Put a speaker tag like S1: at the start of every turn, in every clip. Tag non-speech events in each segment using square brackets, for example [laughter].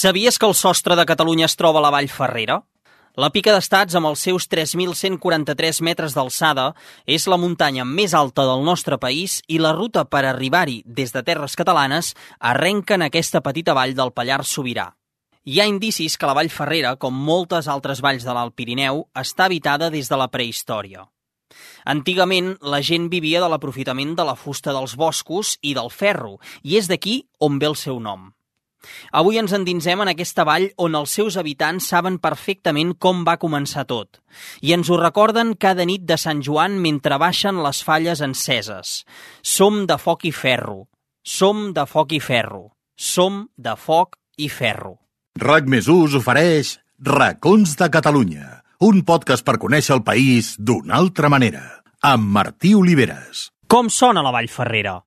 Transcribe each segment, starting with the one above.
S1: Sabies que el sostre de Catalunya es troba a la Vall Ferrera? La Pica d'Estats, amb els seus 3.143 metres d'alçada, és la muntanya més alta del nostre país i la ruta per arribar-hi des de terres catalanes arrenca en aquesta petita vall del Pallars Sobirà. Hi ha indicis que la Vall Ferrera, com moltes altres valls de l'Alt Pirineu, està habitada des de la prehistòria. Antigament, la gent vivia de l'aprofitament de la fusta dels boscos i del ferro, i és d'aquí on ve el seu nom. Avui ens endinsem en aquesta vall on els seus habitants saben perfectament com va començar tot. I ens ho recorden cada nit de Sant Joan mentre baixen les falles enceses. Som de foc i ferro. Som de foc i ferro. Som de foc i ferro.
S2: RAC més us ofereix Racons de Catalunya, un podcast per conèixer el país d'una altra manera, amb Martí Oliveres.
S1: Com sona la Vall Ferrera?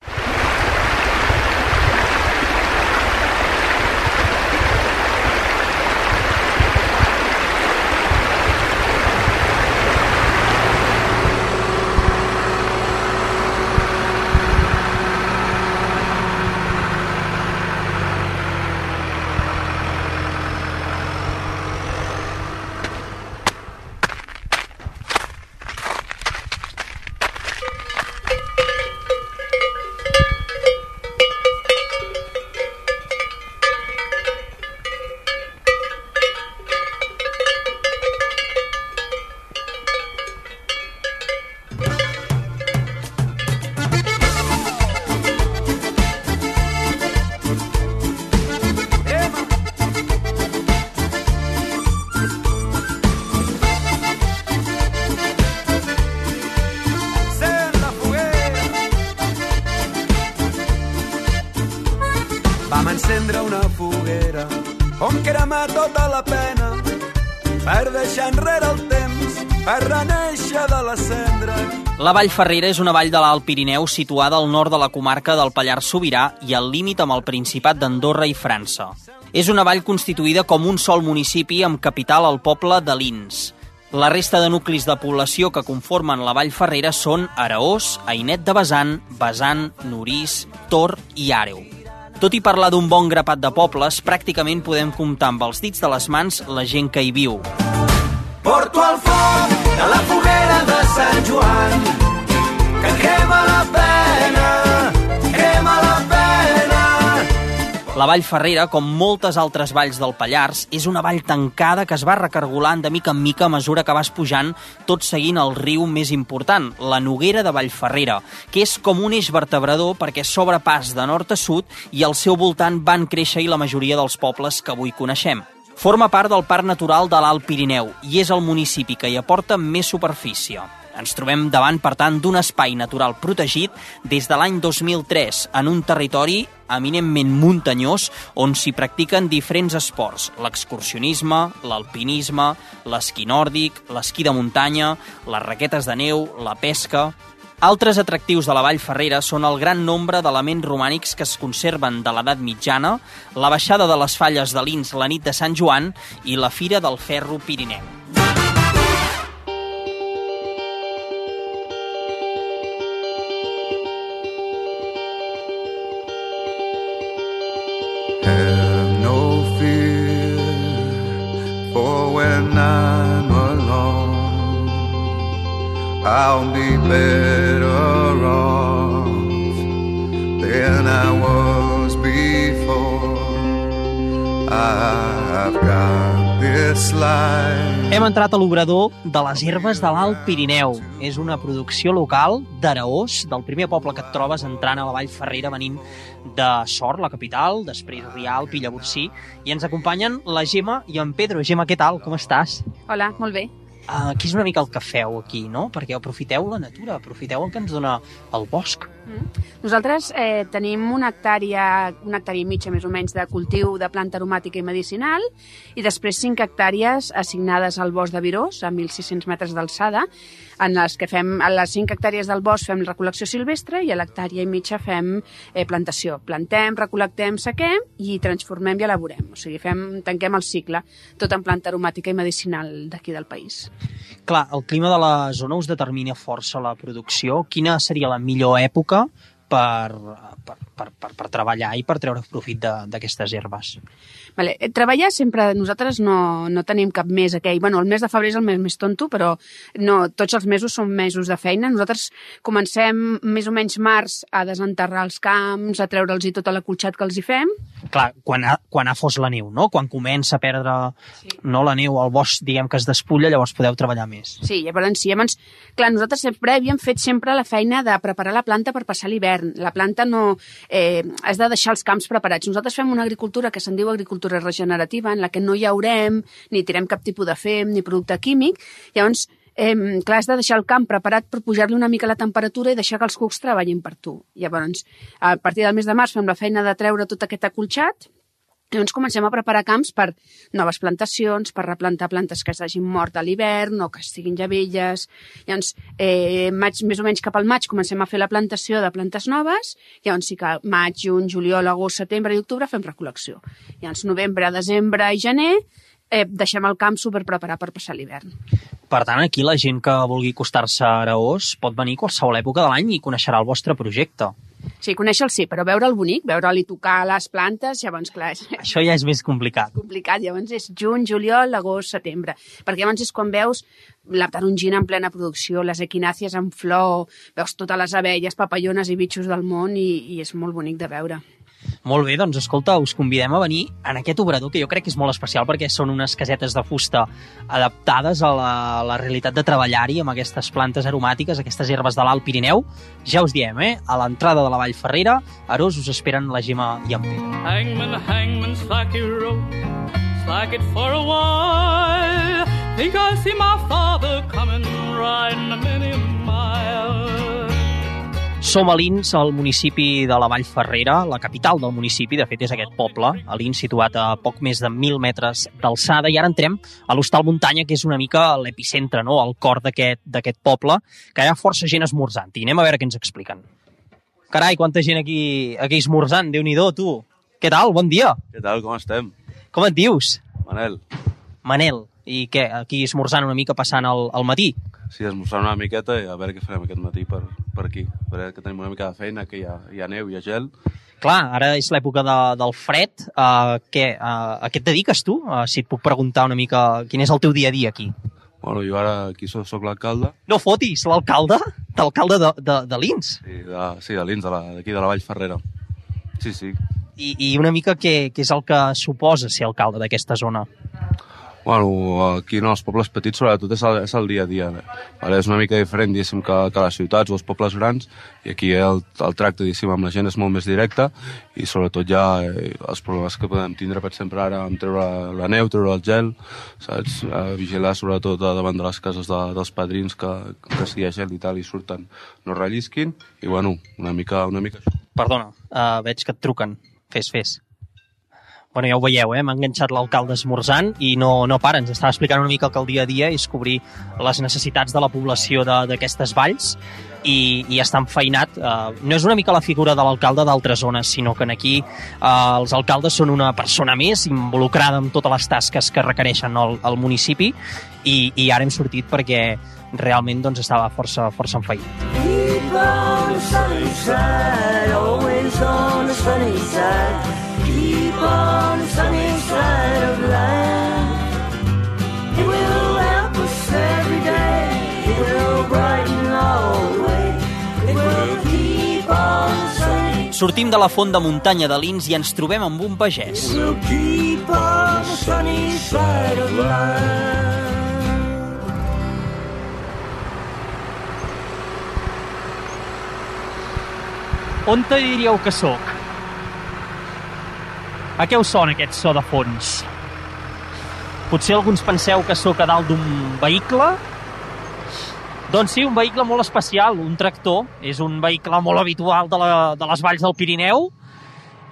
S3: La
S1: Vall Ferrera és una vall de l'Alt Pirineu situada al nord de la comarca del Pallars Sobirà i al límit amb el Principat d'Andorra i França. És una vall constituïda com un sol municipi amb capital al poble de Lins. La resta de nuclis de població que conformen la Vall Ferrera són Araós, Ainet de Besan, Besan, Norís, Tor i Àreu. Tot i parlar d'un bon grapat de pobles, pràcticament podem comptar amb els dits de les mans la gent que hi viu.
S3: Porto el foc de la foguera de Sant Joan, que crema la pena, crema la pena.
S1: La Vall Ferrera, com moltes altres valls del Pallars, és una vall tancada que es va recargolant de mica en mica a mesura que vas pujant, tot seguint el riu més important, la Noguera de Vallferrera, que és com un eix vertebrador perquè s'obre pas de nord a sud i al seu voltant van créixer la majoria dels pobles que avui coneixem. Forma part del Parc Natural de l'Alt Pirineu i és el municipi que hi aporta més superfície. Ens trobem davant, per tant, d'un espai natural protegit des de l'any 2003 en un territori eminentment muntanyós on s'hi practiquen diferents esports, l'excursionisme, l'alpinisme, l'esquí nòrdic, l'esquí de muntanya, les raquetes de neu, la pesca... Altres atractius de la Vall Ferrera són el gran nombre d'elements romànics que es conserven de l'edat mitjana, la baixada de les falles de l'Ins la nit de Sant Joan i la Fira del Ferro Pirineu.
S3: I'll be better off than I was before. I've got this life.
S1: Hem entrat a l'obrador de les herbes de l'Alt Pirineu. És una producció local d'Araós, del primer poble que et trobes entrant a la Vall Ferrera venint de Sort, la capital, després Rial, Pillaborcí, i ens acompanyen la Gemma i en Pedro. Gemma, què tal? Com estàs?
S4: Hola, molt bé.
S1: Uh, aquí és una mica el que feu aquí, no? Perquè aprofiteu la natura, aprofiteu el que ens dona el bosc.
S4: Mm. Nosaltres eh, tenim una hectàrea, una hectàrea i mitja més o menys de cultiu de planta aromàtica i medicinal i després 5 hectàrees assignades al bosc de Virós, a 1.600 metres d'alçada, en les que fem, a les 5 hectàrees del bosc fem recol·lecció silvestre i a l'hectàrea i mitja fem eh, plantació. Plantem, recol·lectem, sequem i transformem i elaborem. O sigui, fem, tanquem el cicle, tot en planta aromàtica i medicinal d'aquí del país.
S1: Clar, el clima de la zona us determina força la producció. Quina seria la millor època per, per per, per, per treballar i per treure profit d'aquestes herbes.
S4: Vale. eh, Treballar sempre, nosaltres no, no tenim cap mes aquell. Bueno, el mes de febrer és el mes més tonto, però no, tots els mesos són mesos de feina. Nosaltres comencem més o menys març a desenterrar els camps, a treure'ls tot l'acolxat que els hi fem.
S1: Clar, quan ha, quan ha fos la neu, no? Quan comença a perdre sí. no la neu, el bosc, diguem que es despulla, llavors podeu treballar més.
S4: Sí, llavors sí. Llavors, clar, nosaltres sempre havíem fet sempre la feina de preparar la planta per passar l'hivern. La planta no... Eh, has de deixar els camps preparats. Nosaltres fem una agricultura que se'n diu agricultura regenerativa, en la que no llaurem, ni tirem cap tipus de fem, ni producte químic. Llavors, eh, clar, has de deixar el camp preparat per pujar-li una mica la temperatura i deixar que els cucs treballin per tu. Llavors, a partir del mes de març fem la feina de treure tot aquest acolxat, Llavors comencem a preparar camps per noves plantacions, per replantar plantes que s'hagin mort a l'hivern o que estiguin ja velles. Llavors, eh, maig, més o menys cap al maig comencem a fer la plantació de plantes noves. Llavors sí que maig, juny, juliol, agost, setembre i octubre fem recol·lecció. Llavors novembre, desembre i gener eh, deixem el camp super preparat per passar l'hivern.
S1: Per tant, aquí la gent que vulgui acostar-se a Araós pot venir a qualsevol època de l'any i coneixerà el vostre projecte.
S4: Sí, conèixer-el sí, però veure'l bonic, veure'l i tocar les plantes, llavors, clar, és [laughs]
S1: Això ja és més complicat.
S4: complicat. Llavors és juny, juliol, agost, setembre. Perquè llavors és quan veus la tarongina en plena producció, les equinàcies en flor, veus totes les abelles, papallones i bitxos del món i, i és molt bonic de veure.
S1: Molt bé, doncs escolta, us convidem a venir en aquest obrador que jo crec que és molt especial perquè són unes casetes de fusta adaptades a la, a la realitat de treballar-hi amb aquestes plantes aromàtiques, aquestes herbes de l'Alt Pirineu. Ja us diem, eh? A l'entrada de la Vall Ferrera, Arós us esperen la Gemma i en Pere.
S5: Hangman, hangman, slack your rope, slack it for a while. Think see my father coming riding a many mile.
S1: Som a Lins, al municipi de la Vall Ferrera, la capital del municipi, de fet és aquest poble, a Lins, situat a poc més de 1.000 metres d'alçada, i ara entrem a l'Hostal Muntanya, que és una mica l'epicentre, no?, el cor d'aquest d'aquest poble, que hi ha força gent esmorzant, i anem a veure què ens expliquen. Carai, quanta gent aquí, aquí esmorzant, déu nhi tu. Què tal? Bon dia.
S6: Què tal, com estem?
S1: Com et dius?
S6: Manel,
S1: Manel. I què, aquí esmorzant una mica passant el, el matí?
S6: sí, esmorzant una miqueta i a veure què farem aquest matí per, per aquí. A veure que tenim una mica de feina, que hi ha, hi ha neu, hi ha gel.
S1: Clar, ara és l'època de, del fred. Uh, què, uh, a què et dediques tu? Uh, si et puc preguntar una mica quin és el teu dia a dia aquí.
S6: Bueno, jo ara aquí soc, soc l'alcalde,
S1: No fotis, l'alcalde? L'alcalde de, de, de Lins.
S6: sí, de, sí, de l'Ins, d'aquí, de, de la Vall Ferrera. Sí, sí.
S1: I, I una mica què, què és el que suposa ser alcalde d'aquesta zona?
S6: Bueno, aquí no, els pobles petits sobretot és el, és el dia a dia. Vale? És una mica diferent, diguéssim, que, que les ciutats o els pobles grans, i aquí el, el tracte, diguéssim, amb la gent és molt més directe, i sobretot ja eh, els problemes que podem tindre, per exemple, ara, amb treure la neu, treure el gel, saps? Eh, vigilar sobretot davant de les cases de, dels padrins que, que si hi ha gel i tal i surten, no rellisquin, i bueno, una mica, una mica això.
S1: Perdona, uh, veig que et truquen. Fes, fes. Bueno, ja ho veieu, eh? m'ha enganxat l'alcalde esmorzant i no, no para, ens estava explicant una mica que el dia a dia és cobrir les necessitats de la població d'aquestes valls i, i està enfeinat. Uh, no és una mica la figura de l'alcalde d'altres zones, sinó que en aquí uh, els alcaldes són una persona més involucrada en totes les tasques que requereixen el, el municipi i, i ara hem sortit perquè realment doncs, estava força, força enfeinat.
S3: Keep on the sunny side, always on the sunny side. On the sunny side of life. It will help us every day. It will brighten all the way. It will keep on sunny.
S1: Sortim de la font de muntanya de Lins i ens trobem amb un pagès.
S3: It will keep on the sunny side of life.
S1: On te diríeu que sóc? A què us sona aquest so de fons? Potser alguns penseu que sóc a dalt d'un vehicle? Doncs sí, un vehicle molt especial, un tractor. És un vehicle molt habitual de, la, de les valls del Pirineu.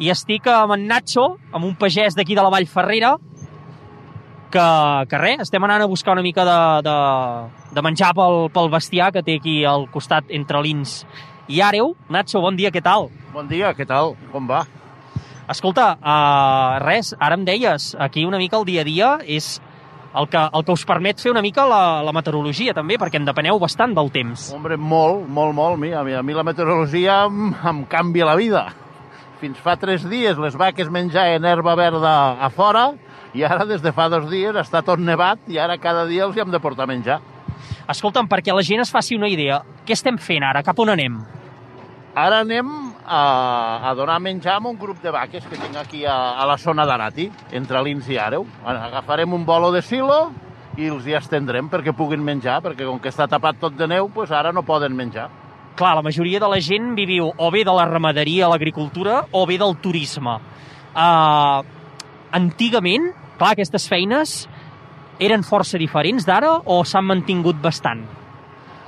S1: I estic amb en Nacho, amb un pagès d'aquí de la Vall Ferrera, que, que res, estem anant a buscar una mica de, de, de menjar pel, pel bestiar que té aquí al costat entre l'Ins i Àreu. Nacho, bon dia, què tal?
S7: Bon dia, què tal? Com va?
S1: Escolta, uh, res, ara em deies, aquí una mica el dia a dia és el que, el que us permet fer una mica la, la meteorologia també, perquè en depeneu bastant del temps.
S7: Hombre, molt, molt, molt. Mi, a, mi, a mi la meteorologia em, em canvia la vida. fins fa tres dies les vaques menjaven herba verda a fora i ara des de fa dos dies està tot nevat i ara cada dia els hi hem de portar menjar.
S8: Escolta'm, perquè la gent es faci una idea, què estem fent ara? Cap on anem?
S7: Ara anem a, a donar menjar a un grup de vaques que tinc aquí a, a la zona d'Arati, entre Lins i Àreu. Agafarem un bolo de silo i els hi estendrem perquè puguin menjar, perquè com que està tapat tot de neu, doncs ara no poden menjar.
S8: Clar, la majoria de la gent viviu o bé de la ramaderia, l'agricultura, o bé del turisme. Uh, antigament, clar, aquestes feines eren força diferents d'ara o s'han mantingut bastant?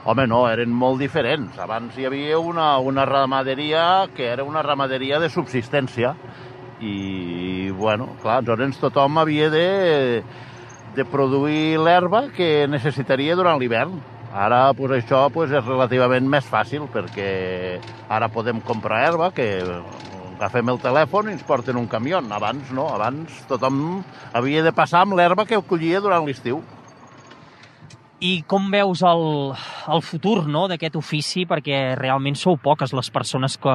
S7: Home, no, eren molt diferents. Abans hi havia una, una ramaderia que era una ramaderia de subsistència i, bueno, clar, llavors tothom havia de, de produir l'herba que necessitaria durant l'hivern. Ara pues, això pues, és relativament més fàcil perquè ara podem comprar herba que agafem el telèfon i ens porten un camió. Abans no, abans tothom havia de passar amb l'herba que collia durant l'estiu.
S8: I com veus el, el futur no, d'aquest ofici? Perquè realment sou poques les persones que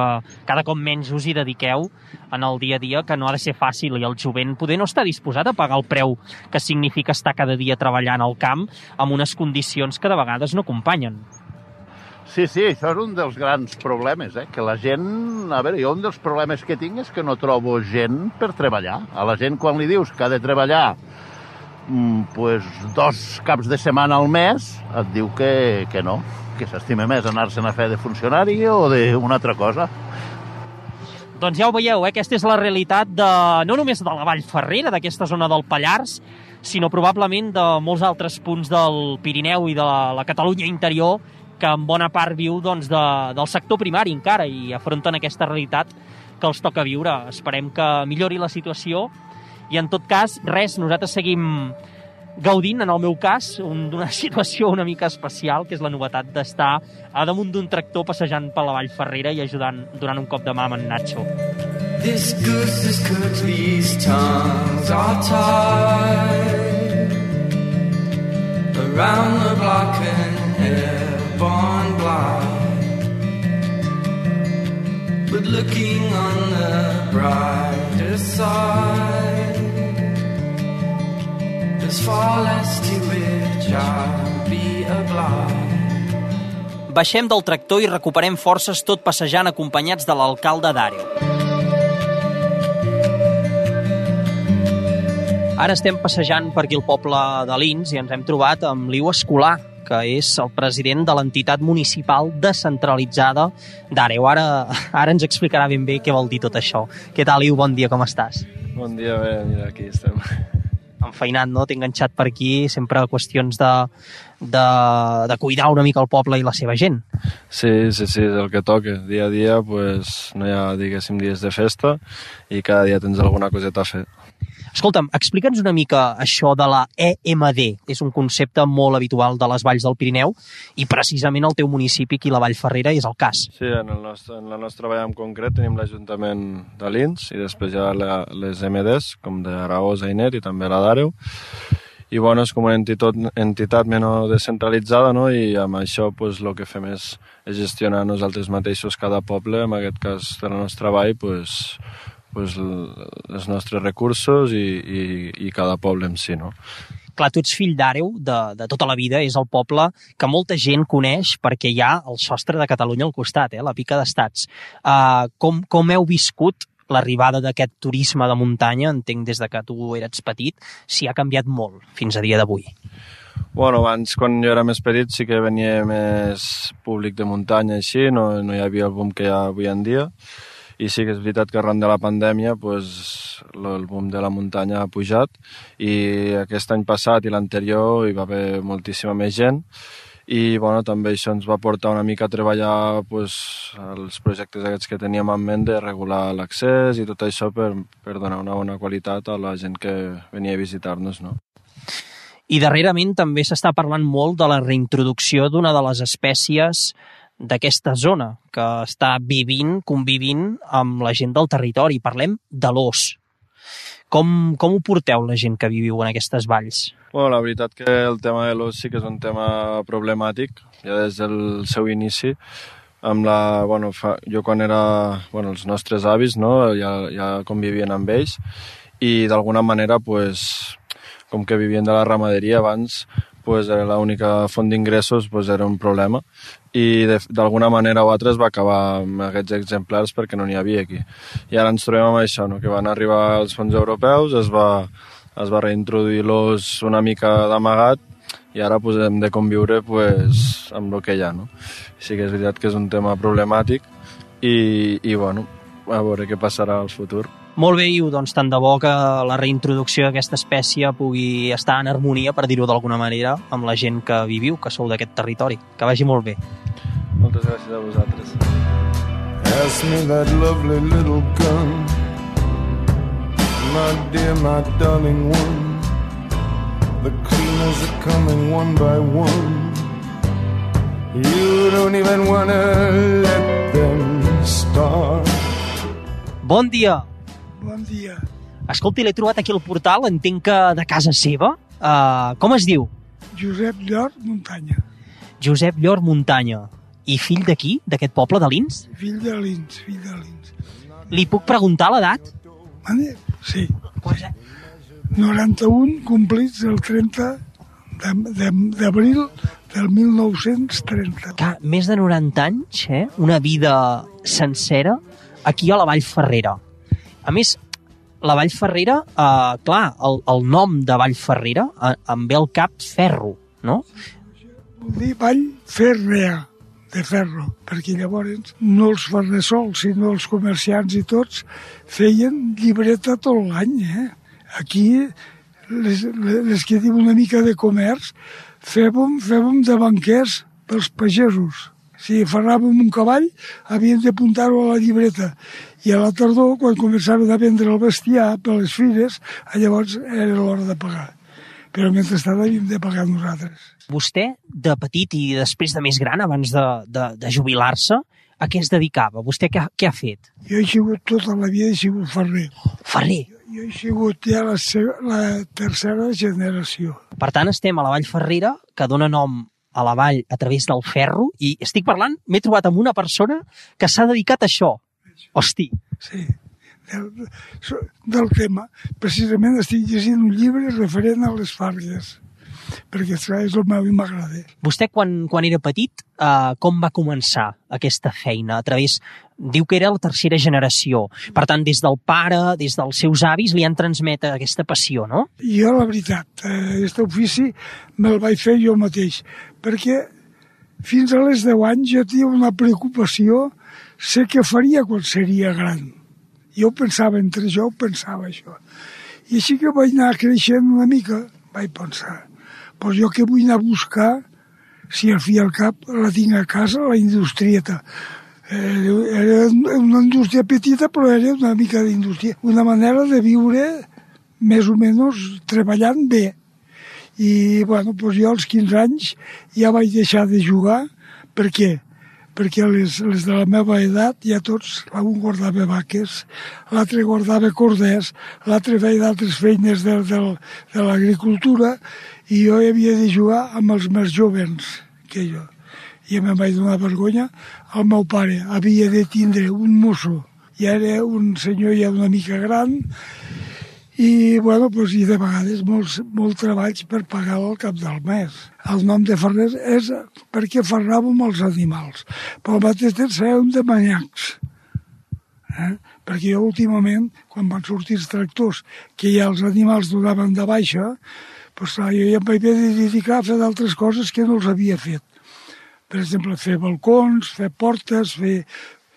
S8: cada cop menys us hi dediqueu en el dia a dia, que no ha de ser fàcil i el jovent poder no està disposat a pagar el preu que significa estar cada dia treballant al camp amb unes condicions que de vegades no acompanyen.
S7: Sí, sí, això és un dels grans problemes, eh? que la gent... A veure, jo un dels problemes que tinc és que no trobo gent per treballar. A la gent quan li dius que ha de treballar pues, dos caps de setmana al mes, et diu que, que no, que s'estima més anar-se'n a fer de funcionari o d'una altra cosa.
S8: Doncs ja ho veieu, eh? aquesta és la realitat de, no només de la Vall Ferrera, d'aquesta zona del Pallars, sinó probablement de molts altres punts del Pirineu i de la, la Catalunya interior que en bona part viu doncs, de, del sector primari encara i afronten aquesta realitat que els toca viure. Esperem que millori la situació i en tot cas, res, nosaltres seguim gaudint, en el meu cas, un- d'una [laughs] situació una mica especial, que és la novetat d'estar a damunt d'un tractor passejant per la Vall Ferrera i ajudant, donant un cop de mà amb en Nacho.
S3: This goose is cooked, these tongues are tied around the block and airborne blind. But looking on the brighter side,
S1: Baixem del tractor i recuperem forces tot passejant acompanyats de l'alcalde d'Àreu. Ara estem passejant per aquí el poble de Lins i ens hem trobat amb Liu Escolar, que és el president de l'entitat municipal descentralitzada d'Àreu. Ara, ara ens explicarà ben bé què vol dir tot això. Què tal, Liu? Bon dia, com estàs?
S9: Bon dia, bé, mira, aquí estem.
S1: Enfeinat, no? T'he enganxat per aquí, sempre qüestions de, de, de cuidar una mica el poble i la seva gent.
S9: Sí, sí, sí, és el que toca. Dia a dia, pues, no hi ha, diguéssim, dies de festa i cada dia tens alguna coseta a fer.
S1: Escolta'm, explica'ns una mica això de la EMD. És un concepte molt habitual de les valls del Pirineu i precisament el teu municipi, aquí la Vall Ferrera, és el cas.
S9: Sí, en, el nostre, en la nostra vall en concret tenim l'Ajuntament de Lins i després hi ha la, les MDs, com d'Araós, Ainer i també la d'Àreu. I bueno, és com una entitat, entitat menys descentralitzada no? i amb això pues, el que fem és, és gestionar nosaltres mateixos cada poble, en aquest cas de la nostra vall, pues, pues, els nostres recursos i, i, i cada poble en si. No?
S1: Clar, tu ets fill d'Àreu de, de tota la vida, és el poble que molta gent coneix perquè hi ha el sostre de Catalunya al costat, eh, la pica d'estats. Uh, com, com heu viscut l'arribada d'aquest turisme de muntanya, entenc des de que tu eres petit, si ha canviat molt fins a dia d'avui.
S9: Bueno, abans, quan jo era més petit, sí que venia més públic de muntanya així, no, no hi havia el boom que hi ha avui en dia. I sí que és veritat que arran de la pandèmia pues, el boom de la muntanya ha pujat i aquest any passat i l'anterior hi va haver moltíssima més gent i bueno, també això ens va portar una mica a treballar pues, els projectes aquests que teníem en ment de regular l'accés i tot això per, per donar una bona qualitat a la gent que venia a visitar-nos. No?
S1: I darrerament també s'està parlant molt de la reintroducció d'una de les espècies d'aquesta zona, que està vivint, convivint amb la gent del territori. Parlem de l'os. Com, com ho porteu la gent que viviu en aquestes valls?
S9: Bueno, la veritat que el tema de l'os sí que és un tema problemàtic, ja des del seu inici, amb la, bueno, fa, jo quan era, bueno, els nostres avis, no, ja, ja convivien amb ells i d'alguna manera, pues, com que vivien de la ramaderia abans, pues, era l'única font d'ingressos pues, era un problema i d'alguna manera o altra es va acabar amb aquests exemplars perquè no n'hi havia aquí. I ara ens trobem amb això, no? que van arribar els fons europeus, es va, es va reintroduir l'os una mica d'amagat i ara pues, hem de conviure pues, amb el que hi ha. No? Sí que és veritat que és un tema problemàtic i, i bueno, a veure què passarà al futur.
S1: Molt bé, Iu, doncs tant de bo que la reintroducció d'aquesta espècie pugui estar en harmonia, per dir-ho d'alguna manera, amb la gent que viviu, que sou d'aquest territori. Que vagi molt bé.
S9: Moltes gràcies a vosaltres.
S10: Pass me that lovely little gun. My dear, my darling one. The cleaners are coming one by one. You don't even wanna let them start.
S1: Bon dia!
S11: Bon dia.
S1: Escolti, l'he trobat aquí al portal, entenc que de casa seva. Uh, com es diu?
S11: Josep Llor Muntanya,
S1: Josep Llor Muntanya. I fill d'aquí, d'aquest poble de Lins?
S11: fill de Lins, fill de Lins.
S1: Li puc preguntar l'edat?
S11: Sí.
S1: Pues, eh,
S11: 91 complits el 30 de- de- d'abril del 1930.
S1: que més de 90 anys, eh? una vida sencera, aquí a la Vall Ferrera. A més, la Vall Ferrera, eh, clar, el, el nom de Vall Ferrera eh, em ve al cap ferro, no?
S11: Vol dir Vall Ferrea, de ferro, perquè llavors no els ferressols, sinó els comerciants i tots feien llibreta tot l'any, eh? Aquí, les, les que diuen una mica de comerç, fèiem, fèiem de banquers pels pagesos. Si ferràvem un cavall, havien d'apuntar-ho a la llibreta. I a la tardor, quan començaven a vendre el bestiar per les fires, llavors era l'hora de pagar. Però mentrestant havíem de pagar nosaltres.
S1: Vostè, de petit i després de més gran, abans de, de, de jubilar-se, a què es dedicava? Vostè què, ha- què ha fet?
S11: Jo he sigut tota la vida, he sigut ferrer.
S1: Ferrer.
S11: Jo he sigut ja la, la tercera generació.
S1: Per tant, estem a la Vall Ferrera, que dona nom a la vall a través del ferro, i estic parlant, m'he trobat amb una persona que s'ha dedicat a això. Hosti,
S11: Sí, del, del tema. Precisament estic llegint un llibre referent a les fargues, perquè és el meu i m'agrada.
S1: Vostè, quan, quan era petit, eh, com va començar aquesta feina? A través... Diu que era la tercera generació. Per tant, des del pare, des dels seus avis, li han transmet aquesta passió, no?
S11: Jo, la veritat, eh, aquest ofici me'l vaig fer jo mateix, perquè fins a les 10 anys jo tenia una preocupació, sé què faria quan seria gran. Jo ho pensava, entre jo ho pensava això. I així que vaig anar creixent una mica, vaig pensar, doncs jo què vull anar a buscar si al fi al cap la tinc a casa, la industrieta. Eh, era una indústria petita, però era una mica d'indústria. Una manera de viure més o menys treballant bé. I, bueno, doncs jo als 15 anys ja vaig deixar de jugar. Per què? Perquè les, les de la meva edat ja tots, un guardava vaques, l'altre guardava corders, l'altre feia d'altres feines de, de, de l'agricultura i jo havia de jugar amb els més jovens que jo. I em vaig donar vergonya. El meu pare havia de tindre un mosso i era un senyor ja una mica gran i, bueno, doncs, i de vegades molts, molt treballs per pagar-lo al cap del mes. El nom de ferrer és perquè ferràvem els animals, però al mateix temps fèiem de manyacs. Eh? Perquè jo últimament, quan van sortir els tractors, que ja els animals donaven de baixa, clar, jo ja em vaig dedicar a fer d'altres coses que no els havia fet. Per exemple, fer balcons, fer portes, fer,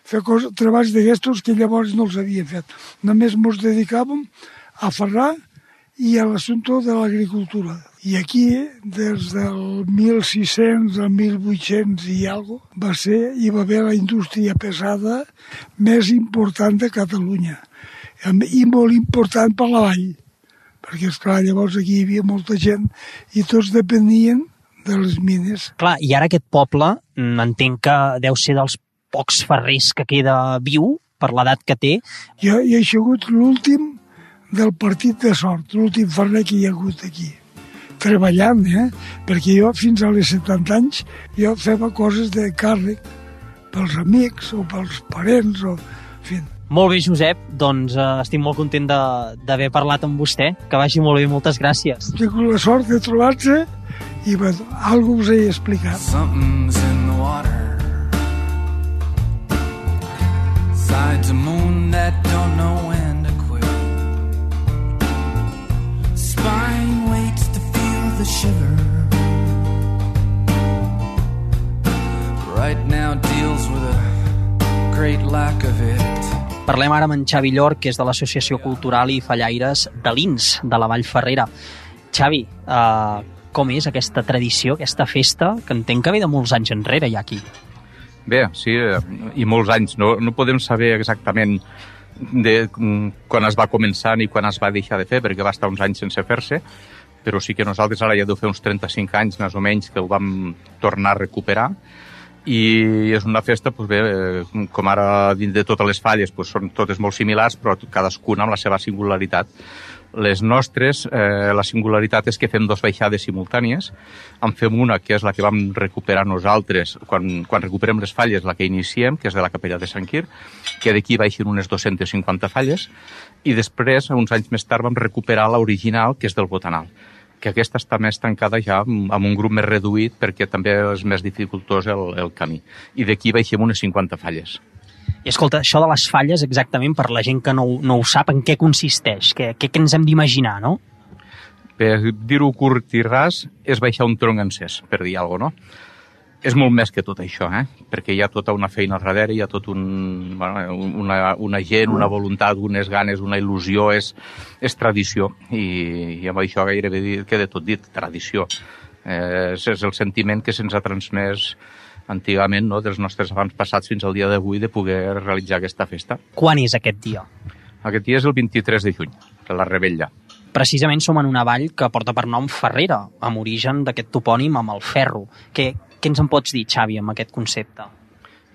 S11: fer coses, treballs d'aquestos que llavors no els havia fet. Només ens dedicàvem a ferrar i a l'assumpte de l'agricultura. I aquí, des del 1600 al 1800 i algo, va ser, hi va haver la indústria pesada més important de Catalunya i molt important per la vall, perquè, esclar, llavors aquí hi havia molta gent i tots depenien de les mines.
S1: Clar, i ara aquest poble, mm, entenc que deu ser dels pocs ferrers que queda viu, per l'edat que té.
S11: Jo, jo he sigut l'últim del partit de sort, l'últim ferrer que hi ha hagut aquí treballant, eh? perquè jo fins a les 70 anys jo feia coses de càrrec pels amics o pels parents o... En fi,
S8: Molt bé, Josep, doncs eh, estic molt content de- d'haver parlat amb vostè. Que vagi molt bé, moltes gràcies.
S11: tinc la sort de trobar-se i bueno, alguna us he explicat.
S12: Something's in the water. Sides a moon that don't know when to quit. Spine waits to feel the shiver. Right now deals with a great lack of it.
S1: Parlem ara amb en Xavi Llor, que és de l'Associació Cultural i Fallaires de l'INS, de la Vall Ferrera. Xavi, eh, com és aquesta tradició, aquesta festa, que entenc que ve de molts anys enrere ja aquí?
S13: Bé, sí, eh, i molts anys. No, no podem saber exactament de mm, quan es va començar ni quan es va deixar de fer, perquè va estar uns anys sense fer-se, però sí que nosaltres ara ja deu fer uns 35 anys més o menys que ho vam tornar a recuperar i és una festa, doncs bé, eh, com ara dins de totes les falles, doncs són totes molt similars, però cadascuna amb la seva singularitat. Les nostres, eh, la singularitat és que fem dos baixades simultànies. En fem una, que és la que vam recuperar nosaltres quan, quan recuperem les falles, la que iniciem, que és de la capella de Sant Quir, que d'aquí baixen unes 250 falles, i després, uns anys més tard, vam recuperar l'original, que és del Botanal que aquesta està més tancada ja amb un grup més reduït perquè també és més dificultós el, el camí. I d'aquí baixem unes 50 falles.
S1: I escolta, això de les falles, exactament, per la gent que no, no ho sap, en què consisteix? Què, què, què ens hem d'imaginar, no?
S13: Per dir-ho curt i ras, és baixar un tronc encès, per dir alguna cosa, no? És molt més que tot això, eh? perquè hi ha tota una feina al darrere, hi ha tot un, bueno, una, una gent, una voluntat, unes ganes, una il·lusió, és, és tradició. I, I amb això gairebé queda tot dit, tradició. Eh, és, és el sentiment que se'ns ha transmès antigament no? dels nostres abans passats fins al dia d'avui de poder realitzar aquesta festa.
S1: Quan és aquest dia?
S13: Aquest dia és el 23 de juny, de la Rebella.
S1: Precisament som en una vall que porta per nom Ferrera, amb origen d'aquest topònim amb el ferro. Què, què ens en pots dir, Xavi, amb aquest concepte?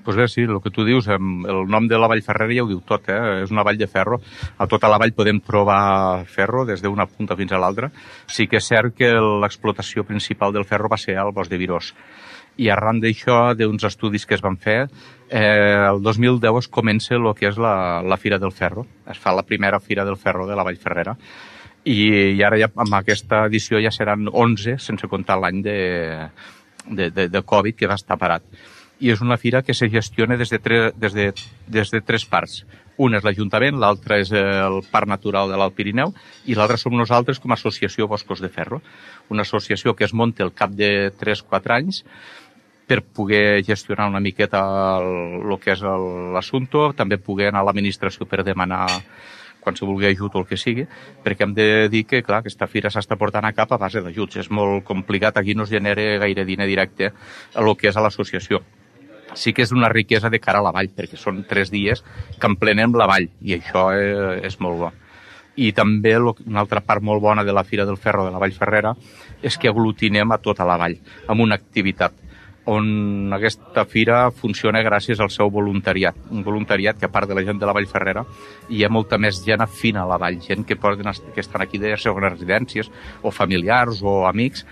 S13: Pues bé, sí, el que tu dius, el nom de la Vall Ferrera ja ho diu tot, eh? és una vall de ferro. A tota la vall podem trobar ferro des d'una punta fins a l'altra. Sí que és cert que l'explotació principal del ferro va ser al bosc de Virós. I arran d'això, d'uns estudis que es van fer, eh, el 2010 es comença el que és la, la Fira del Ferro. Es fa la primera Fira del Ferro de la Vall Ferrera. I, i ara ja amb aquesta edició ja seran 11, sense comptar l'any de, de, de, de Covid, que va estar parat. I és una fira que se gestiona des de, tre, des de, des de tres parts. Una és l'Ajuntament, l'altra és el Parc Natural de l'Alt Pirineu i l'altra som nosaltres com a Associació Boscos de Ferro. Una associació que es munta al cap de 3-4 anys per poder gestionar una miqueta el, el que és l'assumpte, també poder anar a l'administració per demanar quan se vulgui ajut o el que sigui, perquè hem de dir que, clar, aquesta fira s'està portant a cap a base d'ajuts. És molt complicat, aquí no es genera gaire diner directe a lo que és a l'associació. Sí que és una riquesa de cara a la vall, perquè són tres dies que emplenem la vall, i això eh, és molt bo. I també una altra part molt bona de la Fira del Ferro de la Vall Ferrera és que aglutinem a tota la vall, amb una activitat on aquesta fira funciona gràcies al seu voluntariat. Un voluntariat que, a part de la gent de la Vall Ferrera, hi ha molta més gent afina a la vall, gent que, poden, que estan aquí de segones residències, o familiars, o amics,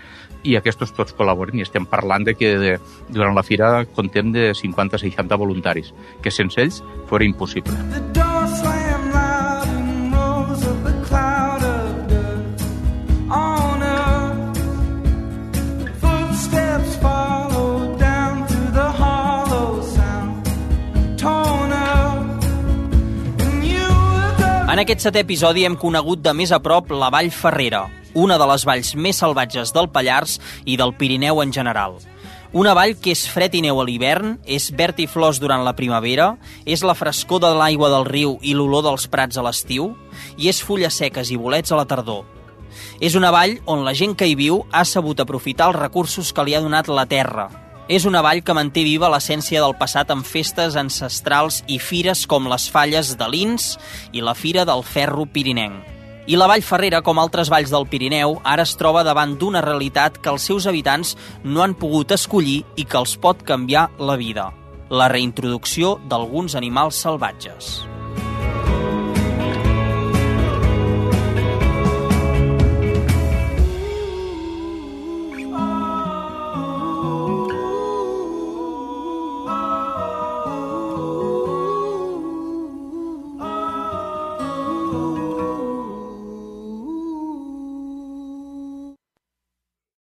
S13: i aquests tots col·laboren i estem parlant de que de, durant la fira contem de 50-60 voluntaris, que sense ells fora impossible.
S12: The
S1: En aquest setè episodi hem conegut de més a prop la Vall Ferrera, una de les valls més salvatges del Pallars i del Pirineu en general. Una vall que és fred i neu a l'hivern, és verd i flors durant la primavera, és la frescor de l'aigua del riu i l'olor dels prats a l'estiu, i és fulles seques i bolets a la tardor. És una vall on la gent que hi viu ha sabut aprofitar els recursos que li ha donat la terra. És una vall que manté viva l'essència del passat amb festes ancestrals i fires com les falles de l'Ins i la Fira del Ferro Pirinenc. I la Vall Ferrera, com altres valls del Pirineu, ara es troba davant d'una realitat que els seus habitants no han pogut escollir i que els pot canviar la vida. La reintroducció d'alguns animals salvatges.